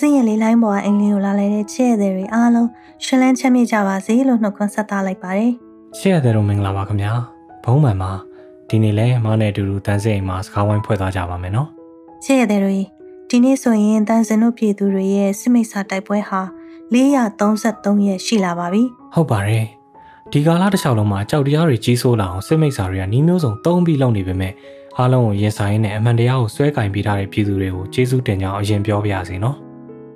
စင်ရဲ့လေးလိုင်းပေါ်အင်္ဂလိပ်ကိုလာလိုက်တဲ့ချစ်ရတဲ့တွေအားလုံးရှင်လန်းချမ်းမြေ့ကြပါစေလို့နှုတ်ခွန်းဆက်သလိုက်ပါတယ်ချစ်ရတဲ့တို့မင်္ဂလာပါခင်ဗျာဘုံမှန်ပါဒီနေ့လဲမနဲ့အတူတူတန်းစင်အိမ်မှာစကားဝိုင်းဖွဲ့သွားကြပါမယ်နော်ချစ်ရတဲ့တွေဒီနေ့ဆိုရင်တန်းစင်တို့ပြည်သူတွေရဲ့စစ်မိတ်ဆာတိုက်ပွဲဟာ433ရက်ရှိလာပါပြီဟုတ်ပါတယ်ဒီကာလတစ်လျှောက်လုံးမှာကြောက်တရားတွေကြီးစိုးလာအောင်စစ်မိတ်ဆာတွေကနှီးမျိုးစုံတုံးပြီးလုပ်နေပေမဲ့အားလုံးကိုရင်ဆိုင်နဲ့အမှန်တရားကိုစွဲကင်ပေးထားတဲ့ပြည်သူတွေကိုကျေးဇူးတင်ကြောင်းအရင်ပြောပြရစီနော်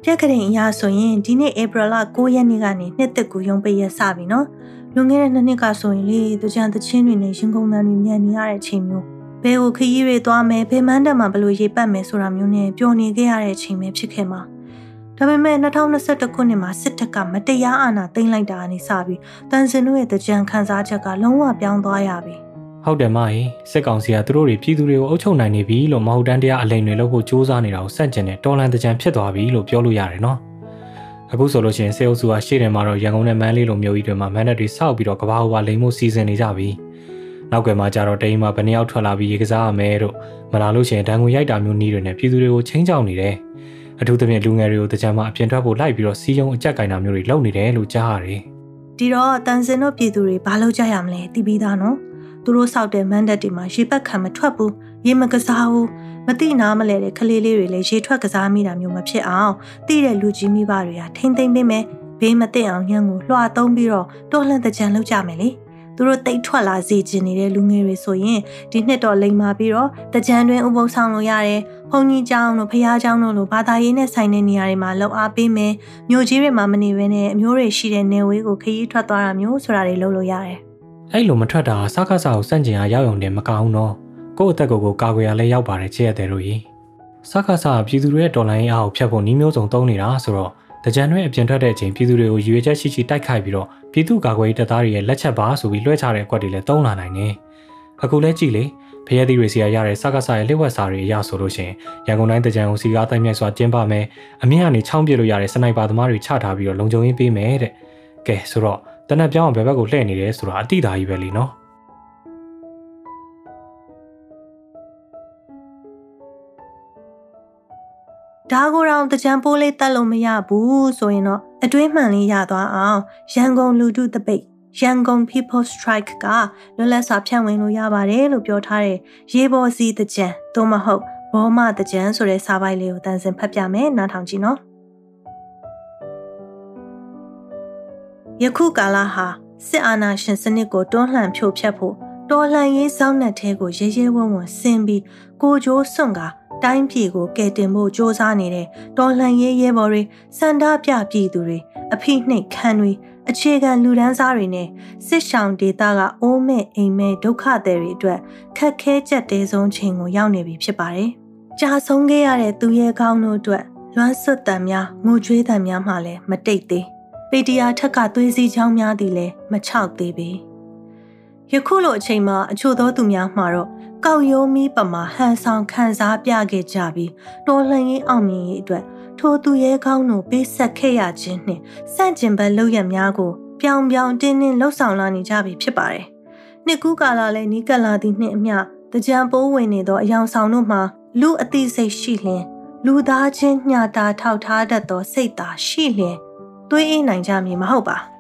ပြက်ကရင်အရာဆိုရင်ဒီနေ့ဧပြီလ9ရက်နေ့ကနေနှစ်သက်ကူရုံးပိတ်ရစပြီနော်လွန်ခဲ့တဲ့နှစ်နှစ်ကဆိုရင်လေတကြံတချင်းတွေနဲ့ရင်ကုန်တန်းတွေမြန်နေရတဲ့အချိန်မျိုးဘယ်ကိုခရီးတွေသွားမယ်ဘယ်မှန်းတက်မှာဘလို့ရေးပတ်မယ်ဆိုတာမျိုးနဲ့ပျော်နေခဲ့ရတဲ့အချိန်ပဲဖြစ်ခဲ့မှာဒါပေမဲ့2021ခုနှစ်မှာစစ်တပ်ကမတရားအာဏာသိမ်းလိုက်တာအနေစပြီးတန်စင်တို့ရဲ့တကြံခန်းစားချက်ကလုံးဝပြောင်းသွားရပြီ ဟုတ်တယ်မဟင်စစ်ကောင်စီကသူတို့တွေပြည်သူတွေကိုအုပ်ချုပ်နိုင်နေပြီလို့မဟုတ်တမ်းတရားအလိန်တွေလုပ်ဖို့စ조사နေတာကိုစန့်ကျင်တဲ့တော်လန်တကြံဖြစ်သွားပြီလို့ပြောလို့ရတယ်နော်အခုဆိုလို့ရှိရင်စေအုပ်စုကရှေ့တယ်မှာတော့ရန်ကုန်နဲ့မန်းလေးလိုမျိုးကြီးတွေမှာမန်နက်တွေစောက်ပြီးတော့ကဘာဟိုပါလိမ်မှုစီစဉ်နေကြပြီနောက်ကွယ်မှာကြတော့တိမ်မှာဘယ်နှယောက်ထွက်လာပြီးရေကစားရမယ်တို့မလာလို့ရှိရင်ဒဏ်ငွေရိုက်တာမျိုးနည်းတွေနဲ့ပြည်သူတွေကိုချင်းချောင်းနေတယ်အထူးသဖြင့်လူငယ်တွေကိုတကြံမှာအပြင်ထွက်ဖို့လိုက်ပြီးတော့စီးယုံအကြက်ကင်တာမျိုးတွေလုပ်နေတယ်လို့ကြားရတယ်ဒီတော့တန်စင်တို့ပြည်သူတွေဘာလုပ်ကြရမလဲသိပြီးသားနော် သူတို့စောက်တဲ့မန်ဒတ်တွေမှာရေပတ်ခံမထွက်ဘူးရေမကစားဘူးမတိနာမလဲတဲ့ကလေးလေးတွေလည်းရေထွက်ကစားမိတာမျိုးမဖြစ်အောင်တိတဲ့လူကြီးမိဘတွေကထိမ့်သိမ့်ပေးမယ်ဘေးမသိအောင်ညံကိုလွှာသုံးပြီးတော့တော်လှန်တဲ့ကြံလုပ်ကြမယ်လေသူတို့တိတ်ထွက်လာစေခြင်းနေတဲ့လူငယ်တွေဆိုရင်ဒီနှစ်တော့လိမ်မာပြီးတော့တကြံတွင်ဥပုသ်ဆောင်လို့ရတယ်။ဘုံကြီးကျောင်းတို့ဖះကျောင်းတို့လိုဘာသာရေးနဲ့ဆိုင်တဲ့နေရာတွေမှာလှုပ်အားပေးမယ်။မြို့ကြီးတွေမှာမနေဘဲနဲ့အမျိုးတွေရှိတဲ့နေဝေးကိုခရီးထွက်သွားတာမျိုးဆိုတာတွေလုပ်လို့ရတယ်။ အဲ့လိုမထွက်တာစကားစားကိုစန့်ကျင်အားရောက်ရုံနဲ့မကောင်းတော့ကိုယ့်အသက်ကိုယ်ကိုကာကွယ်ရလဲရောက်ပါတယ်ချစ်ရတဲ့တို့ကြီး။စကားစားပြည်သူတွေရဲ့ဒေါ်လာရင်းအားကိုဖျက်ဖို့နှီးမျိုးစုံသုံးနေတာဆိုတော့တကြံတွေအပြင်ထွက်တဲ့အချိန်ပြည်သူတွေကိုရွေချက်ရှိရှိတိုက်ခိုက်ပြီးတော့ပြည်သူ့ကာကွယ်ရေးတပ်သားတွေရဲ့လက်ချက်ပါဆိုပြီးလွှဲချတဲ့အကွက်တွေလည်းတုံးလာနိုင်တယ်။အခုလဲကြည့်လေဖရဲသီးတွေစီရရတဲ့စကားစားရဲ့လျှက်ဝက်စာတွေအရဆိုလို့ရှိရင်ရန်ကုန်တိုင်းတကြံကိုစီကားတိုင်းမြိုက်စွာကျင်းပမယ်။အမြင့်ကနေချောင်းပြလို့ရတဲ့စနိုက်ပါသမားတွေချထားပြီးတော့လုံခြုံရေးပေးမယ်တဲ့။ကဲဆိုတော့ တနက်ပြောင်းဘယ်ဘက်ကိုလှည့်နေတယ်ဆိုတာအတိအသာကြီးပဲလीနော်။ဒါကိုတော့တကြံပိုးလေးတက်လို့မရဘူးဆိုရင်တော့အတွင်းမှန်လေးရသွားအောင်ရန်ကုန်လူထုတပိတ်ရန်ကုန် People Strike ကလွတ်လပ်စွာဖြန့်ဝေလို့ရပါတယ်လို့ပြောထားတဲ့ရေပေါ်စီတကြံသို့မဟုတ်ဘောမတကြံဆိုတဲ့စာပိုက်လေးကိုတန်စင်ဖတ်ပြမယ်နားထောင်ကြည့်နော် ယခုကာလဟာစစ်အာဏာရှင်စနစ်ကိုတွန်းလှန်ဖြိုဖျက်ဖို့တော်လှန်ရေးစောင်းနှက်ထဲကိုရဲရဲဝံ့ဝံ့ဆင်းပြီးကိုကြိုးစွန့်ကာတိုင်းပြည်ကိုကယ်တင်ဖို့စ조사နေတဲ့တော်လှန်ရေးရဲဘော်တွေစန္ဒပြပြည်သူတွေအဖိနှိတ်ခံတွေအခြေခံလူဒန်းစားတွေနဲ့စစ်ဆောင်ဒေတာကအိုးမဲ့အိမ်မဲ့ဒုက္ခသည်တွေအတွက်ခက်ခဲကြက်တဲဆုံးချိန်ကိုရောက်နေပြီဖြစ်ပါတယ်။ကြာဆုံးခဲ့ရတဲ့သူရဲကောင်းတို့အတွက်လွမ်းဆွတ်တံများငိုကြွေးတံများမှလည်းမတိတ်သေး။ ပေတရာထက်ကသွေးစည်းချောင်းများသည်လည်းမချောက်သေးပေ။ယခုလိုအချိန်မှာအချို့သောသူများမှာတော့ကောက်ရိုးမီးပမာဟန်ဆောင်ခန်းစားပြခဲ့ကြပြီးတော်လှန်ရေးအောင်မြင်ရေးအတွက်ထိုသူရဲကောင်းတို့ပေးဆက်ခဲ့ရခြင်းနှင့်စန့်ကျင်ဘက်လုပ်ရများကိုပြောင်ပြောင်တင်းတင်းလှုပ်ဆောင်လာနေကြပြီဖြစ်ပါတယ်။နှစ်ကူးကာလလည်းနီးကပ်လာသည့်နှင့်အမျှတကြံပိုးဝင်နေသောအယောင်ဆောင်တို့မှာလူအသိစိတ်ရှိလျင်လူသားချင်းညှာတာထောက်ထားတတ်သောစိတ်သာရှိလျင် သွေးအေးနိုင်ကြမည်မဟုတ်ပါ။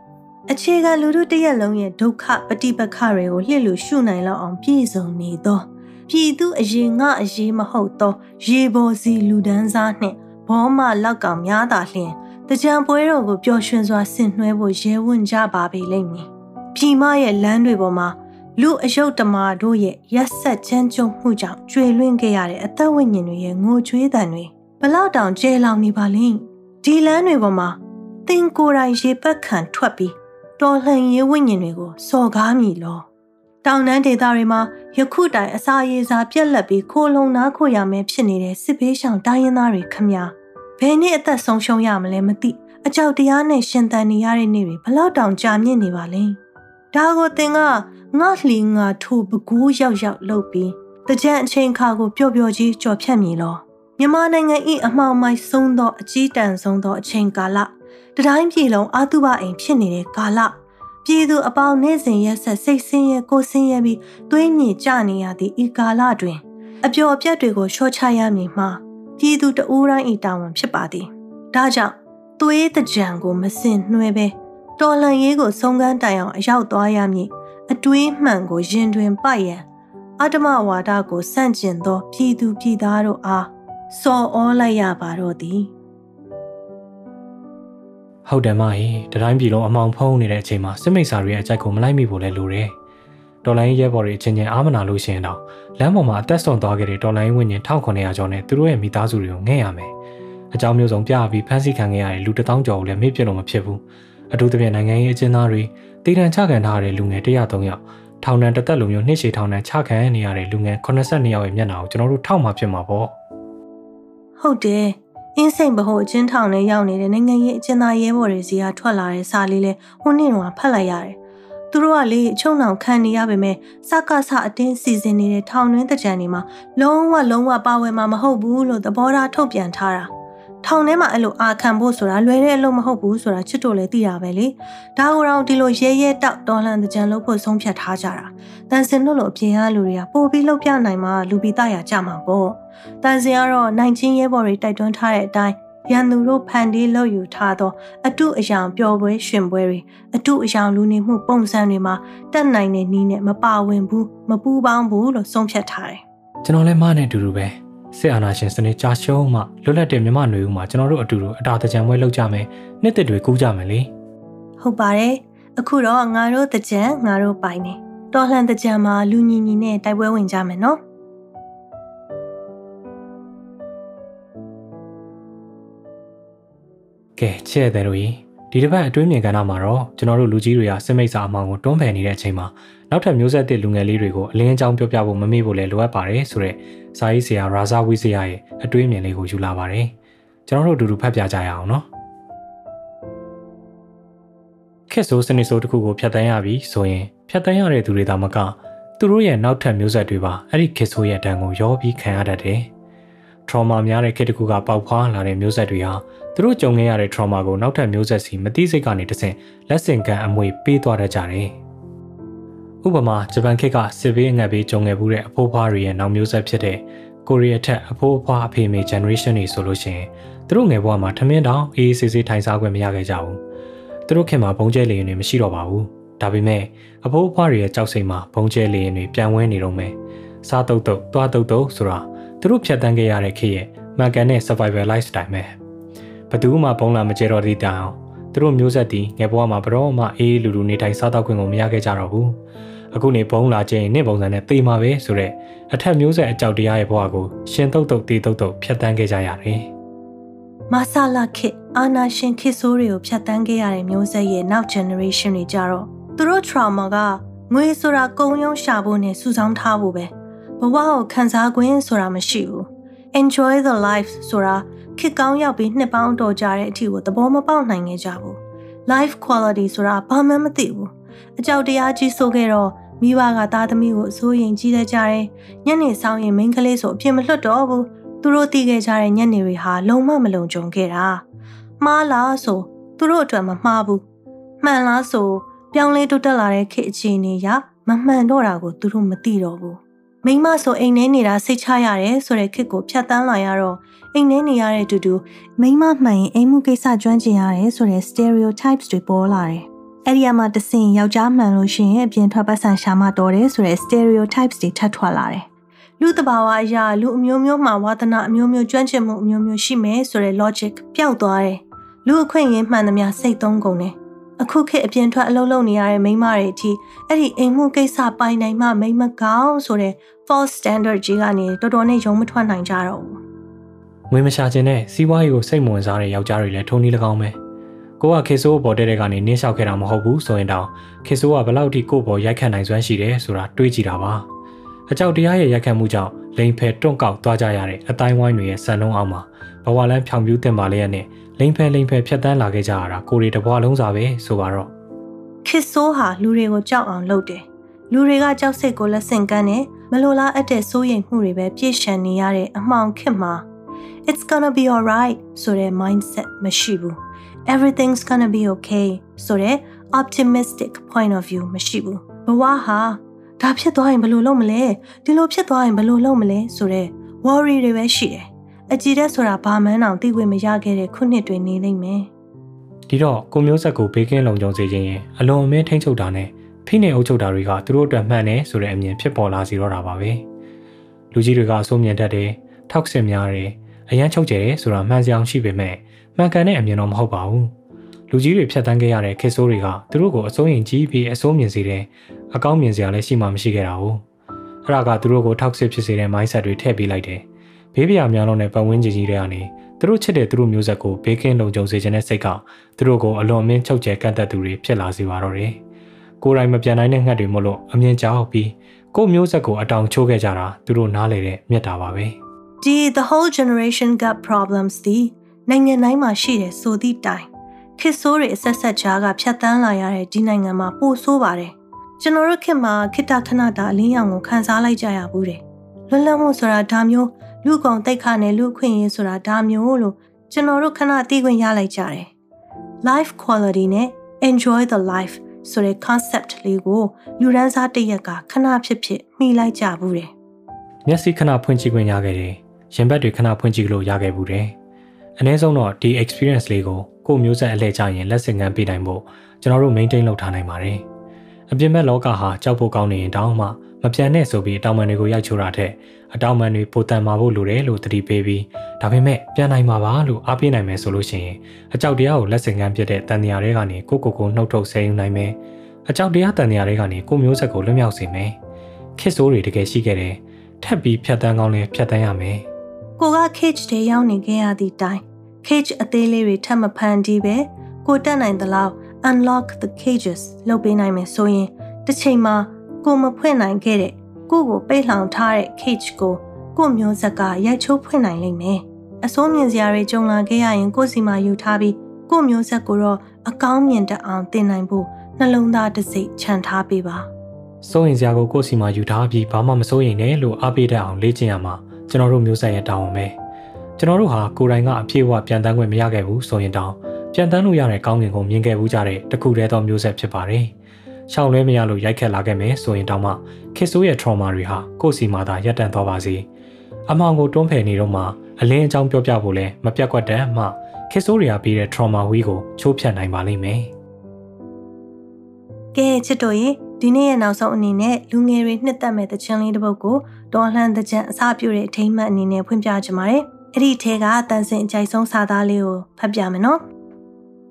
အခြေခံလူထုတရက်လုံးရဲ့ဒုက္ခပฏิပက္ခတွေကိုလျှစ်လူရှုနိုင်လောက်အောင်ပြည့်စုံနေသောပြည်သူအရေးငါအရေးမဟုတ်သော ရေပေါ်စီလူဒန်းစားနှင့်ဘောမလောက်ကောင်များသာလျှင်တကြံပွဲတော်ကိုပျော်ရွှင်စွာဆင်နွှဲဖို့ရဲဝံ့ကြပါပေလိမ့်မည်ပြည်မရဲ့လမ်းတွေပေါ်မှာလူအယုတ်တမာတို့ရဲ့ရက်ဆက်ချမ်းကြုံမှုကြောင့်ကျွေလွင့်ခဲ့ရတဲ့အသက်ဝိညာဉ်တွေရဲ့ငိုကြွေးတံတွေဘလောက်တောင်ကျဲလောင်နေပါလိမ့်ဒီလမ်းတွေပေါ်မှာ သင်ကိုယ်တိုင်ရေပက်ခံထွက်ပြီးတော်လှန်ရေးဝိညာဉ်တွေကိုစော်ကားမိလောတောင်တန်းဒေသတွေမှာယခုတိုင်အစာရေစာပြက်လက်ပြီးခိုးလုံနာခိုရမယ်ဖြစ်နေတဲ့စစ်ဘေးရှောင်တိုင်းရင်းသားတွေခမညာဘယ်နှစ်အသက်ဆုံးရှုံးရမလဲမသိအကြောက်တရားနဲ့ရှင်သန်နေရတဲ့နေ့တွေဘလောက်တောင်ကြာမြင့်နေပါလဲဒါကိုသင်ကငါလှီငါထိုးပကူးရောက်ရောက်လုပ်ပြီးတကြံအချိန်ခါကိုပျော့ပျော့ကြီးကြော်ဖြတ်မြည်လောမြန်မာနိုင်ငံ၏အမှောင်မိုက်ဆုံးသောအကြီးတန်းဆုံးသောအချိန်ကာလ တတိုင်းပြည်လုံးအာတုဘအိမ်ဖြစ်နေတဲ့ကာလပြည်သူအပေါင်းနေစဉ်ရက်ဆက်စိတ်ဆင်းရဲကိုဆင်းရဲပြီးသွေးမြေကျနေရသည့်ဤကာလတွင် အပျော်အပြတ်တွေကိုလျှော့ချရမည်မှာပြည်သူတအူးတိုင်းဤတာဝန်ဖြစ်ပါသည်ဒါကြောင့်သွေးတကြံကိုမစင်နှွဲပဲတော်လှန်ရေးကိုဆုံးကမ်းတိုင်အောင်အရောက်သွားရမည်အတွေးမှန်ကိုရင်တွင်ပိုက်ရန်အတ္တမဝါဒကိုစန့်ကျင်သော ပြည်သူပြည်သားတို့အားစော်ဩလိုက်ရပါတော့သည် ဟုတ်တယ်မဟေတတိုင်းပြည်လုံးအမောင်ဖုံးနေတဲ့အချိန်မှာစစ်မိတ်ဆာတွေရဲ့အကြိုက်ကိုမလိုက်မိဖို့လဲလိုတယ်တော်လိုင်းရဲဘော်တွေအချင်းချင်းအားမနာလို့ရှိရင်တော့လမ်းပေါ်မှာအသက်ဆုံးသွားခဲ့တဲ့တော်လိုင်းဝင်းကျင်1900ကျော်နဲ့သူတို့ရဲ့မိသားစုတွေကိုငဲ့ရမယ်အကြောင်းမျိုးစုံပြပြီးဖမ်းဆီးခံခဲ့ရတဲ့လူ1000ကျော်ကိုလည်းမေ့ပြလို့မဖြစ်ဘူးအထူးသဖြင့်နိုင်ငံရေးအကျဉ်းသားတွေတည်တံချခံထားရတဲ့လူငယ်103ယောက်ထောင်ဒဏ်တစ်သက်လိုမျိုးနှစ်ရှည်ထောင်ဒဏ်ချခံနေရတဲ့လူငယ်82ယောက်ရဲ့မျက်နှာကိုကျွန်တော်တို့ထောက်မှဖြစ်မှာပေါ့ဟုတ်တယ် အင်းစိန်ဘဟုအချင်းထောင်ထဲရောက်နေတဲ့နိုင်ငံရေးအကျဉ်းသားရဲဘော်တွေစီကထွက်လာတဲ့စာလေးလဲဟိုနေ့တော့ဖတ်လိုက်ရတယ်။သူတို့ကလေအချုံနှောင်ခံနေရပေမဲ့စကစအတင်းစီစဉ်နေတဲ့ထောင်တွင်းတကြံတွေမှာလုံးဝလုံးဝပါဝင်မှာမဟုတ်ဘူးလို့သဘောထားထုတ်ပြန်ထားတာ။ ထောင်ထဲမှာအဲ့လိုအာခံဖို့ဆိုတာလွယ်တဲ့အလုပ်မဟုတ်ဘူးဆိုတာချစ်တို့လည်းသိတာပဲလေဒါကိုတော့ဒီလိုရဲရဲတောက်တော်လှန်တဲ့ကြံလို့ဖို့ဆုံးဖြတ်ထားကြတာတန်စင်တို့လိုအပြင်အားလူတွေကပို့ပြီးလှုပ်ပြနိုင်မှလူပိသားရကြမှာပေါ့တန်စင်ကတော့နိုင်ချင်းရဲဘော်တွေတိုက်တွန်းထားတဲ့အတိုင်းရန်သူတို့ဖန်တီးလုပ်ယူထားသော အတုအယောင်ပျော်ပွဲရှင်ပွဲတွေအတုအယောင်လူနေမှုပုံစံတွေမှာတက်နိုင်တဲ့နည်းနဲ့မပါဝင်ဘူးမပူးပေါင်းဘူးလို့ဆုံးဖြတ်ထားတယ်ကျွန်တော်လည်းမနဲ့အတူတူပဲ စစ်အာဏာရှင်စနစ်ကြာရှုံးမှလွတ်လပ်တဲ့မြန်မာနယ်ဦးမှာကျွန်တော်တို့အတူတူအတာတကြံပွဲလုပ်ကြမယ်နှစ်သက်တွေကူးကြမယ်လေဟုတ်ပါတယ်အခုတော့ငါတို့တကြံငါတို့ပိုင်နေတော်လှန်တကြံမှာလူညီညီနဲ့တိုက်ပွဲဝင်ကြမယ်နော်ကဲချဲ့တဲ့တို့ကြီး ဒီတစ်ပတ်အတွင်းမြင်ကဏ္ဍမှာတော့ကျွန်တော်တို့လူကြီးတွေကစစ်မိတ်စာအမောင်ကိုတွန်းဖယ်နေတဲ့အချိန်မှာနောက်ထပ်မျိုးဆက်သစ်လူငယ်လေးတွေကိုအလင်းအကြောင်းပြောပြဖို့မမေ့ဖို့လည်းလိုအပ်ပါတယ်ဆိုတော့စာရေးဆရာရာဇာဝိစရာရဲ့အတွေးအမြင်လေးကိုယူလာပါတယ်ကျွန်တော်တို့အတူတူဖတ်ပြကြရအောင်နော်ခက်ဆိုးစနစ်ဆိုးတစ်ခုကိုဖျက်ဆီးရပြီဆိုရင်ဖျက်ဆီးရတဲ့သူတွေသာမကသူတို့ရဲ့နောက်ထပ်မျိုးဆက်တွေပါအဲ့ဒီခက်ဆိုးရဲ့တန်ကိုရောပြီးခံရတတ်တယ်။ trauma များတဲ့ခေတ်တစ်ခုကပေါက်ဖွားလာတဲ့မျိုးဆက်တွေဟာသူတို့ကြုံခဲ့ရတဲ့ trauma ကိုနောက်ထပ်မျိုးဆက်စီမသိစိတ်ကနေတဆင့်လက်ဆင့်ကမ်းအမွေပေးသွားတတ်ကြတယ်။ဥပမာဂျပန်ခေတ်ကစစ်ဘေးအငတ်ဘေးကြုံခဲ့မှုတဲ့အဖိုးဖွားတွေရဲ့နောက်မျိုးဆက်ဖြစ်တဲ့ကိုရီးယားထက်အဖိုးအဖွားအဖေမေ generation တွေဆိုလို့ရှိရင်သူတို့ငယ်ဘဝမှာထမင်းတောင်အေးအေးဆေးဆေးထိုင်စားခွင့်မရခဲ့ကြဘူး။သူတို့ခင်မှာဘုံကျဲလေရင်တွေမရှိတော့ပါဘူး။ဒါပေမဲ့အဖိုးအဖွားတွေရဲ့ကြောက်စိတ်မှာဘုံကျဲလေရင်တွေပြန်ဝဲနေတော့မယ်။စားတုတ်တုတ်သွားတုတ်တုတ်ဆိုတာ သူတို့ဖြတ်တန်းခဲ့ရတဲ့ခေတ်ရဲ့မှန်ကန်တဲ့ survival lifestyle ပဲဘသူမှဘုံလာမကျဲတော့သေးတောင်သူတို့မျိုးဆက်တီငယ်ဘဝမှာဘရောမှအေးလူလူနေတိုင်းစားတော့ခွင့်ကိုမရခဲ့ကြတော့ဘူးအခုနေဘုံလာခြင်းနှစ်ပုံစံနဲ့သေမှာပဲဆိုတော့အထက်မျိုးဆက်အကြောက်တရားရဲ့ဘဝကိုရှင်တုတ်တုတ်တေတုတ်တုတ်ဖြတ်တန်းခဲ့ကြရတယ်မဆာလာခေအာနာရှင်ခေဆိုးတွေကိုဖြတ်တန်းခဲ့ရတဲ့မျိုးဆက်ရဲ့နောက် generation တွေကြတော့သူတို့ trauma ကငွေဆိုတာကုံရုံရှာဖို့နဲ့စုဆောင်းထားဖို့ပဲ ဘဝကိုခံစား권ဆိုတာမရှိဘူး enjoy the life ဆိုတာခစ်ကောင်းရောက်ပြီးနှစ်ပေါင်းတော်ကြတဲ့အထီကိုသဘောမပေါက်နိုင်ခဲ့ကြဘူး life quality ဆိုတာဘာမှမသိဘူးအကြောက်တရားကြီးဆိုခဲ့တော့မိဘကသားသမီးကိုအစိုးရင်ကြီးတဲ့ကြတယ်ညနေဆောင်ရင်မိန်းကလေးဆိုအပြစ်မလွတ်တော့ဘူးသူတို့သိခဲ့ကြတဲ့ညနေတွေဟာလုံးဝမလုံခြုံခဲ့တာမှားလားဆိုသူတို့အတွက်မမှားဘူးမှန်လားဆိုပြောင်းလဲတိုးတက်လာတဲ့ခေတ်အခြေအနေရမမှန်တော့တာကိုသူတို့မသိတော့ဘူး မိမဆိုအိမ်ထဲနေတာစိတ်ချရတယ်ဆိုတဲ့ခစ်ကိုဖြတ်တန်းလာရတော့အိမ်ထဲနေရတဲ့တူတူမိမမှန်ရင်အိမ်မှုကိစ္စကျွမ်းကျင်ရတယ်ဆိုတဲ့ stereotypes တွေပေါ်လာတယ်။အဲ့ဒီအမှာတဆင်ယောက်ျားမှန်လို့ရှိရင်အပြင်ထွက်ပတ်စံရှာမတော်တယ်ဆိုတဲ့ stereotypes တွေထပ်ထွက်လာတယ်။လူတဘာဝအရာလူအမျိုးမျိုးမှာဝါသနာအမျိုးမျိုးကျွမ်းကျင်မှုအမျိုးမျိုးရှိမယ်ဆိုတဲ့ logic ပျောက်သွားတယ်။လူအခွင့်အရေးမှန်သမျှစိတ်သုံးကုန်တယ်။ အခုခေတ်အပြင်ထွက်အလုပ်လုပ်နေရတဲ့မိန်းမတွေအထိအဲ့ဒီအိမ်မှုကိစ္စပိုင်နိုင်မှမိန်းမကောင်းဆိုတဲ့ false standard ကြီးကနေတော်တော်နဲ့ယုံမထွက်နိုင်ကြတော့ဘူးငွေမရှာခြင်းနဲ့စီးပွားရေးကိုစိတ်မဝင်စားတဲ့ယောက်ျားတွေလည်းထုံးနည်း၎င်းပဲကိုကခေဆိုးပေါ်တဲ့တဲ့ကနေနင်းလျှောက်ခဲ့တာမဟုတ်ဘူးဆိုရင်တောင်ခေဆိုးကဘလောက်ထိကို့ပေါ်ရိုက်ခတ်နိုင်စွမ်းရှိတယ်ဆိုတာတွေးကြည့်တာပါအကြောက်တရားရဲ့ရိုက်ခတ်မှုကြောင့်လိန်ဖယ်တွန့်ကောက်သွားကြရတဲ့အတိုင်းဝိုင်းတွေရဲ့စံနှုန်းအောက်မှာဘဝလန်းဖြောင်ပြူးတင်ပါလျက်နဲ့ လိန်ဖယ်လိန်ဖယ်ဖြတ်တန်းလာခဲ့ကြရတာကိုရီတဘွားလုံးစာပဲဆိုပါတော့ခစ်ဆိုးဟာလူတွေကိုကြောက်အောင်လုပ်တယ်လူတွေကကြောက်စိတ်ကိုလက်ဆင့်ကမ်းတယ်မလိုလားအပ်တဲ့စိုးရိမ်မှုတွေပဲပြည့်ရှံနေရတဲ့အမှောင်ခေတ်မှာ it's gonna be alright ဆိုတဲ့ mindset မရှိဘူး everything's gonna be okay ဆိုတဲ့ optimistic point of view မရှိဘူးဘဝဟာဒါဖြစ်သွားရင်ဘယ်လိုလုပ်မလဲဒီလိုဖြစ်သွားရင်ဘယ်လိုလုပ်မလဲဆိုတဲ့ worry တွေပဲရှိတယ် အကြည်တဲ့ဆိုတာဘာမှန်းအောင်သိခွင့်မရခဲ့တဲ့ခုနှစ်တွေနေလိမ့်မယ်ဒီတော့ကိုမျိုးဆက်ကိုဘေးကင်းလုံခြုံစေခြင်းရင်အလွန်အမင်းထိန်းချုပ်တာနဲ့ဖိနေအုပ်ချုပ်တာတွေကသူတို့အတွက်မှန်တယ်ဆိုတဲ့အမြင်ဖြစ်ပေါ်လာစီတော့တာပါပဲလူကြီးတွေကအစိုးမြင်တတ်တယ်ထောက်ဆင်များတယ်အရန်ချုပ်ကျတယ်ဆိုတာမှန်စရာရှိပေမဲ့မှန်ကန်တဲ့အမြင်တော့မဟုတ်ပါဘူးလူကြီးတွေဖြတ်တန်းခဲ့ရတဲ့ခေတ်ဆိုးတွေကသူတို့ကိုအစိုးရင်ကြီးပြီးအစိုးမြင်စေတယ်အကောင်းမြင်စရာလည်းရှိမှမရှိခဲ့တာဘူးအဲ့ဒါကသူတို့ကိုထောက်ဆစ်ဖြစ်စေတဲ့ mindset တွေထည့်ပေးလိုက်တယ် ဘေးပြာများလုံးနဲ့ပတ်ဝန်းကျင်ကြီးတွေကနေသူတို့ချစ်တဲ့သူတို့မျိုးဆက်ကိုဘေးကင်းလုံခြုံစေခြင်းနဲ့စိတ်ကသူတို့ကိုအလွန်အမင်းချုပ်ကျဲကန့်သက်သူတွေဖြစ်လာစေပါတော့တယ်ကိုယ်တိုင်မပြန်နိုင်တဲ့ငှက်တွေမို့လို့အမြင်ကြောက်ပြီးကိုမျိုးဆက်ကိုအတောင်ချိုးခဲ့ကြတာသူတို့နားလေတဲ့မြတ်တာပါပဲဒီ the whole generation got problems ဒီနိုင်ငံတိုင်းမှာရှိတယ်ဆိုသည့်တိုင်ခေဆိုးတွေအဆက်ဆက်ကြားကဖြတ်တန်းလာရတဲ့ဒီနိုင်ငံမှာပိုဆိုးပါတယ်ကျွန်တော်တို့ခေတ်မှာခိတခဏတာအလင်းရောင်ကိုခန်းစားလိုက်ကြရဘူးတယ်လွတ်လပ်မှုဆိုတာဒါမျိုး လူကောင်တိတ်ခနဲ့လူခွင့်ရေးဆိုတာဒါမျိုးလို့ကျွန်တော်တို့ခဏသိခွင့်ရလိုက်ကြတယ် life quality နဲ့ enjoy the life ဆိုတဲ့ concept လေးကိုလူရန်စားတရက်ကခဏဖြစ်ဖြစ်မှီလိုက်ကြဘူးတယ်မျက်စိခဏဖွင့်ကြည့်ခွင့်ရခဲ့တယ်ရင်ဘတ်တွေခဏဖွင့်ကြည့်လို့ရခဲ့ဘူးတယ်အနည်းဆုံးတော့ဒီ experience လေးကိုကိုမျိုးဆက်အလှည့်ချရင်လက်ဆင့်ကမ်းပေးနိုင်ဖို့ကျွန်တော်တို့ maintain လုပ်ထားနိုင်ပါတယ် အပြင်ဘက်လောကဟာကြောက်ဖို့ကောင်းနေရင်တောင်းမှမပြန်နဲ့ဆိုပြီးအတောင်ပံတွေကိုရိုက်ချိုးတာထက်အတောင်ပံတွေပိုတန်မာဖို့လိုတယ်လို့တတိပေးပြီးဒါပေမဲ့ပြန်နိုင်မှာပါလို့အားပေးနိုင်မယ်ဆိုလို့ရှိရင်အကြောက်တရားကိုလက်ဆင့်ကမ်းပြတဲ့တန်တရားတွေကနေကိုကိုကိုနှုတ်ထုတ်ဆဲယူနိုင်မယ်အကြောက်တရားတန်တရားတွေကနေကိုမျိုးဆက်ကိုလွတ်မြောက်စေမယ်ခစ်ဆိုးတွေတကယ်ရှိခဲ့တယ်ထပ်ပြီးဖြတ်တန်းကောင်းလဲဖြတ်တန်းရမယ်ကိုက cage တွေရောက်နေခဲ့ရသည့်တိုင် cage အသေးလေးတွေထပ်မဖန်တီးပဲကိုတက်နိုင်သလောက် unlock the cages လုပ်ပေးနိုင်မယ်ဆိုရင်တစ်ချိန်မှာကိုမဖွင့်နိုင်ခဲ့တဲ့ကိုကိုပိတ်လှောင်ထားတဲ့ cage ကိုကိုမျိုးဆက်ကရိုက်ချိုးဖွင့်နိုင်လိမ့်မယ်အစိုးမြင်စရာတွေကြုံလာခဲ့ရရင်ကိုစီမှာယူထားပြီးကိုမျိုးဆက်ကိုတော့အကောင်းမြင်တတ်အောင်သင်နိုင်ဖို့နှလုံးသားတစ်စိတ်ခြံထားပေးပါစိုးရင်စရာကိုကိုစီမှာယူထားပြီးဘာမှမစိုးရင်လည်းလို့အားပေးတတ်အောင်လေ့ကျင့်ရမှာကျွန်တော်တို့မျိုးဆက်ရဲ့တာဝန်ပဲကျွန်တော်တို့ဟာကိုယ်တိုင်ကအပြည့်အဝပြန်တန်းခွင့်မရခဲ့ဘူးဆိုရင်တောင် ပြန်တန်းလို့ရတဲ့ကောင်းကင်ကိုမြင်ခဲ့ဘူးကြတဲ့တခုတည်းသောမျိုးဆက်ဖြစ်ပါတယ်။ရှောင်လွဲမရလို့ရိုက်ခတ်လာခဲ့မယ်ဆိုရင်တောင်မှခေဆိုးရဲ့ trauma တွေဟာကိုယ့်စီမှာသာရပ်တန့်သွားပါစေ။အမောင်ကိုတွန်းဖယ်နေတော့မှအလင်းအကြောင်းပြောပြဖို့လဲမပြတ်ကွက်တဲ့မှခေဆိုးတွေကပြီးတဲ့ trauma ဝီးကိုချိုးဖျက်နိုင်ပါလိမ့်မယ်။ကဲချစ်တို့ရေဒီနေ့ရဲ့နောက်ဆုံးအနေနဲ့လူငယ်တွေနှစ်သက်မဲ့တခြင်းလေးတစ်ပုဒ်ကိုဒေါ်လှန်တကြံအစပြုတဲ့အထိမ်းအမှတ်အနေနဲ့ဖွင့်ပြချင်ပါတယ်။အဲ့ဒီထဲကတန်စင်အကြိုက်ဆုံးစာသားလေးကိုဖတ်ပြမယ်နော်။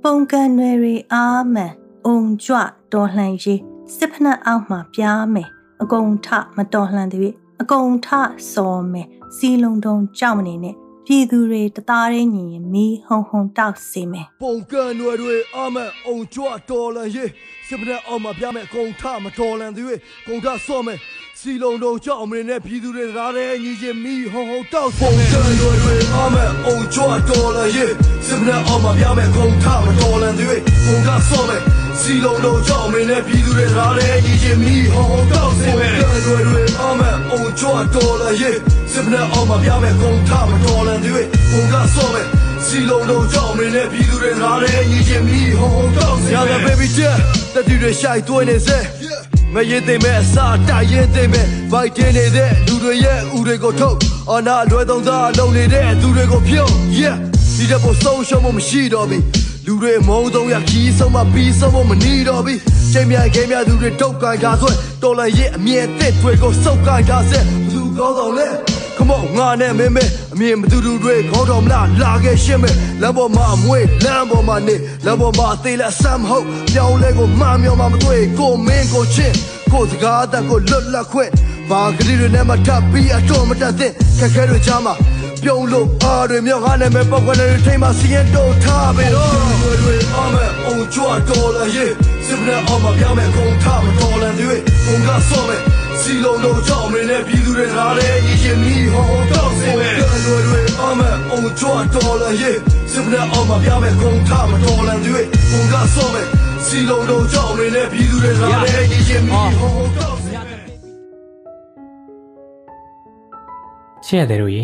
ပုံကန်ွယ်ရီအားမှန်အုံကြွတော်လှန်ရေးစစ်ဖနက်အောက်မှာပြားမယ်အကုံထမတော်လှန်သည်အကုံထစော်မယ်စီလုံးတုံကြောက်မနေနဲ့ပြည်သူတွေတသားရင်းညီရင်မီးဟုံဟုံတောက်စေမယ်ပုံကန်ွယ်တွေအားမှန်အုံကြွတော်လှန်ရေးစစ်ဖက်အောက်မှာပြမယ်အကုန်ထမတော်လန်သေးကုံထဆော့မယ် စီလုံးတော့ကြောက်မင်းနဲ့ပြည်သူတွေရားတဲ့ညီချင်းမီဟုံဟုံတောက်ပုံစံတွေတွေအမဲအုံချွတ်တော်လာရဲ့စစ်ဖက်အောက်မှာပြမယ်ကုံထမတော်လန်သေးကုံထဆော့မယ်စီလုံးတော့ကြောက်မင်းနဲ့ပြည်သူတွေရားတဲ့ညီချင်းမီဟုံဟုံတောက်စေမယ်တွေတွေအမဲအုံချွတ်တော်လာရဲ့စစ်ဖက်အောက်မှာပြမယ်ကုံထမတော်လန်သေးကုံထဆော့မယ်စီလုံးတော့ကြောက်မင်းနဲ့ပြည်သူတွေရားတဲ့ညီချင်းမီဟုံဟုံတောက်စေမယ် Yeah baby jet တတိတွေရှိုက်သွင်းနေစေ မရင်သိမဲ့အစာတိုက်ရင်သိမဲ့ဗိုက်တင်းနေတဲ့လူတွေရဲ့ဥတွေကိုထုတ်အနာလွယ်သုံးသားလုံနေတဲ့သူတွေကိုဖြုတ် yeah ဒီတဲ့ပေါ်ဆုံးရှုံးမှုမရှိတော့ပြီလူတွေမုံဆုံးရခီးဆုံးမပြီးဆုံးမမနီးတော့ပြီချိန်မြိုင်ခဲမြသူတွေတုတ်ကန်ကြဆွဲတော်လန်ရဲ့အမြဲတစ်တွေကိုစုပ်ကန်ကြဆဲဘသူကောင်းဆောင်လဲ Come on ငါနဲ့မင်းမအမြင်မတူတူတွေခေါင်းတော်မလားလာခဲ့ရှင်းမယ်လမ်းပေါ်မှာအမွေလမ်းပေါ်မှာနေလမ်းပေါ်မှာအသေးလက်ဆမ်းဟုတ်ပြောင်းလဲကိုမမျောမမတွေ့ကိုမင်းကိုချင်းကိုစကားအတန်ကိုလွတ်လပ်ခွင့်ဘာကလေးတွေနဲ့မထပ်ပြီးအတော်မတတ်သင့်ခက်ခဲတွေချားမှာပြုံးလို့အားတွေမြောက်ကားနဲ့မဲ့ပောက်ကွယ်တွေထိမှစီရင်တော့ထားပြီတော့တွေတွေအမဲအုံချွတ်တော်လာရဲ့စစ်နဲ့အမပြမယ်ခုံထားမတော်လန်တွေခုံကဆော့မယ် စီလုံးတော့ကြောက်မင်းနဲ့ပြည်သူတွေထားတဲ့ညီချင်းမီဟောတော့စေမယ်တွေတွေအမဲအုံချွတ်တော်လာရဲ့စစ်နဲ့အမပြမယ်ခုံထားမတော်လန်တွေခုံကဆော့မယ်စီလုံးတော့ကြောက်မင်းနဲ့ပြည်သူတွေထားတဲ့ညီချင်းမီဟောတော့စေမယ်ရှင်းရတယ်တို့ရေ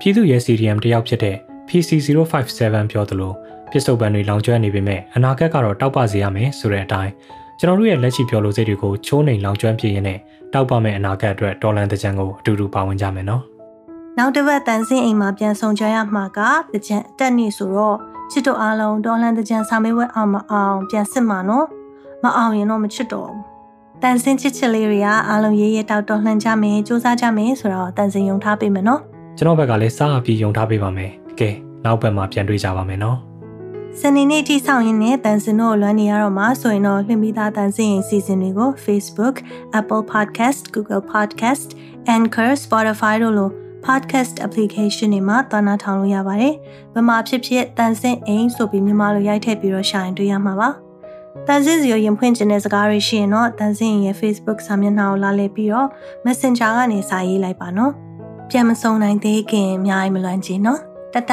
ပြည်သူ့ရဲ CDM တယောက်ဖြစ်တဲ့ PC057 ပြောသလိုပစ္စုပန်တွေလောင်ကျွမ်းနေပေမဲ့အနာဂတ်ကတော့တောက်ပစေရမယ်ဆိုတဲ့အတိုင်းကျွန်တော်တို့ရဲ့လက်ရှိပြောလို့စိတ်တွေကိုချိုးနှိမ်လောင်ကျွမ်းပြည့်ရင်နဲ့ တောက်ပမဲ့အနာဂတ်အတွက်ဒေါ်လန်တကြံကိုအတူတူပါဝင်ကြမယ်နော်နောက်တစ်ပတ်တန်ဆင်းအိမ်မှာပြန်ဆောင်ကြရမှာကတကြံအတက်နေဆိုတော့ချစ်တို့အားလုံးတော်လှန်တကြံစာမေးပွဲအောင်မအောင်ပြန်စစ်မှာနော်မအောင်ရင်တော့မချစ်တော့ဘူးတန်ဆင်းချစ်ချစ်လေးတွေကအားလုံးရေးရတောက်တော်လှန်ကြမယ်စူးစမ်းကြမယ်ဆိုတော့တန်ဆင်းယုံထားပေးမယ်နော်ကျွန်တော်ဘက်ကလည်းစားအပြီးယုံထားပေးပါမယ်ကဲနောက်ဘက်မှာပြန်တွေ့ကြပါမယ်နော် စနေနေ့ထိဆောင်ရင်းနဲ့တန်စင်တို့လွမ်းနေရတော့မှာဆိုရင်တော့လှင်ပြီးသားတန်စင်ရင်စီစဉ်တွေကို Facebook, Apple Podcast, Google Podcast, Anchor, Spotify တို့လို podcast application တွေမှာတောင်းနာထောင်လို့ရပါတယ်။ဘယ်မှာဖြစ်ဖြစ်တန်စင်အိမ်ဆိုပြီးမြန်မာလိုရိုက်ထည့်ပြီးတော့ရှာရင်တွေ့ရမှာပါ။တန်စင်စီကိုရင်ဖွင့်ခြင်းတဲ့စကားတွေရှိရင်တော့တန်စင်ရဲ့ Facebook စာမျက်နှာကိုလာလည်ပြီးတော့ Messenger ကနေစာရေးလိုက်ပါနော်။ပြန်မစုံနိုင်သေးခင်အများကြီးမလွန်ချင်နော်။တတ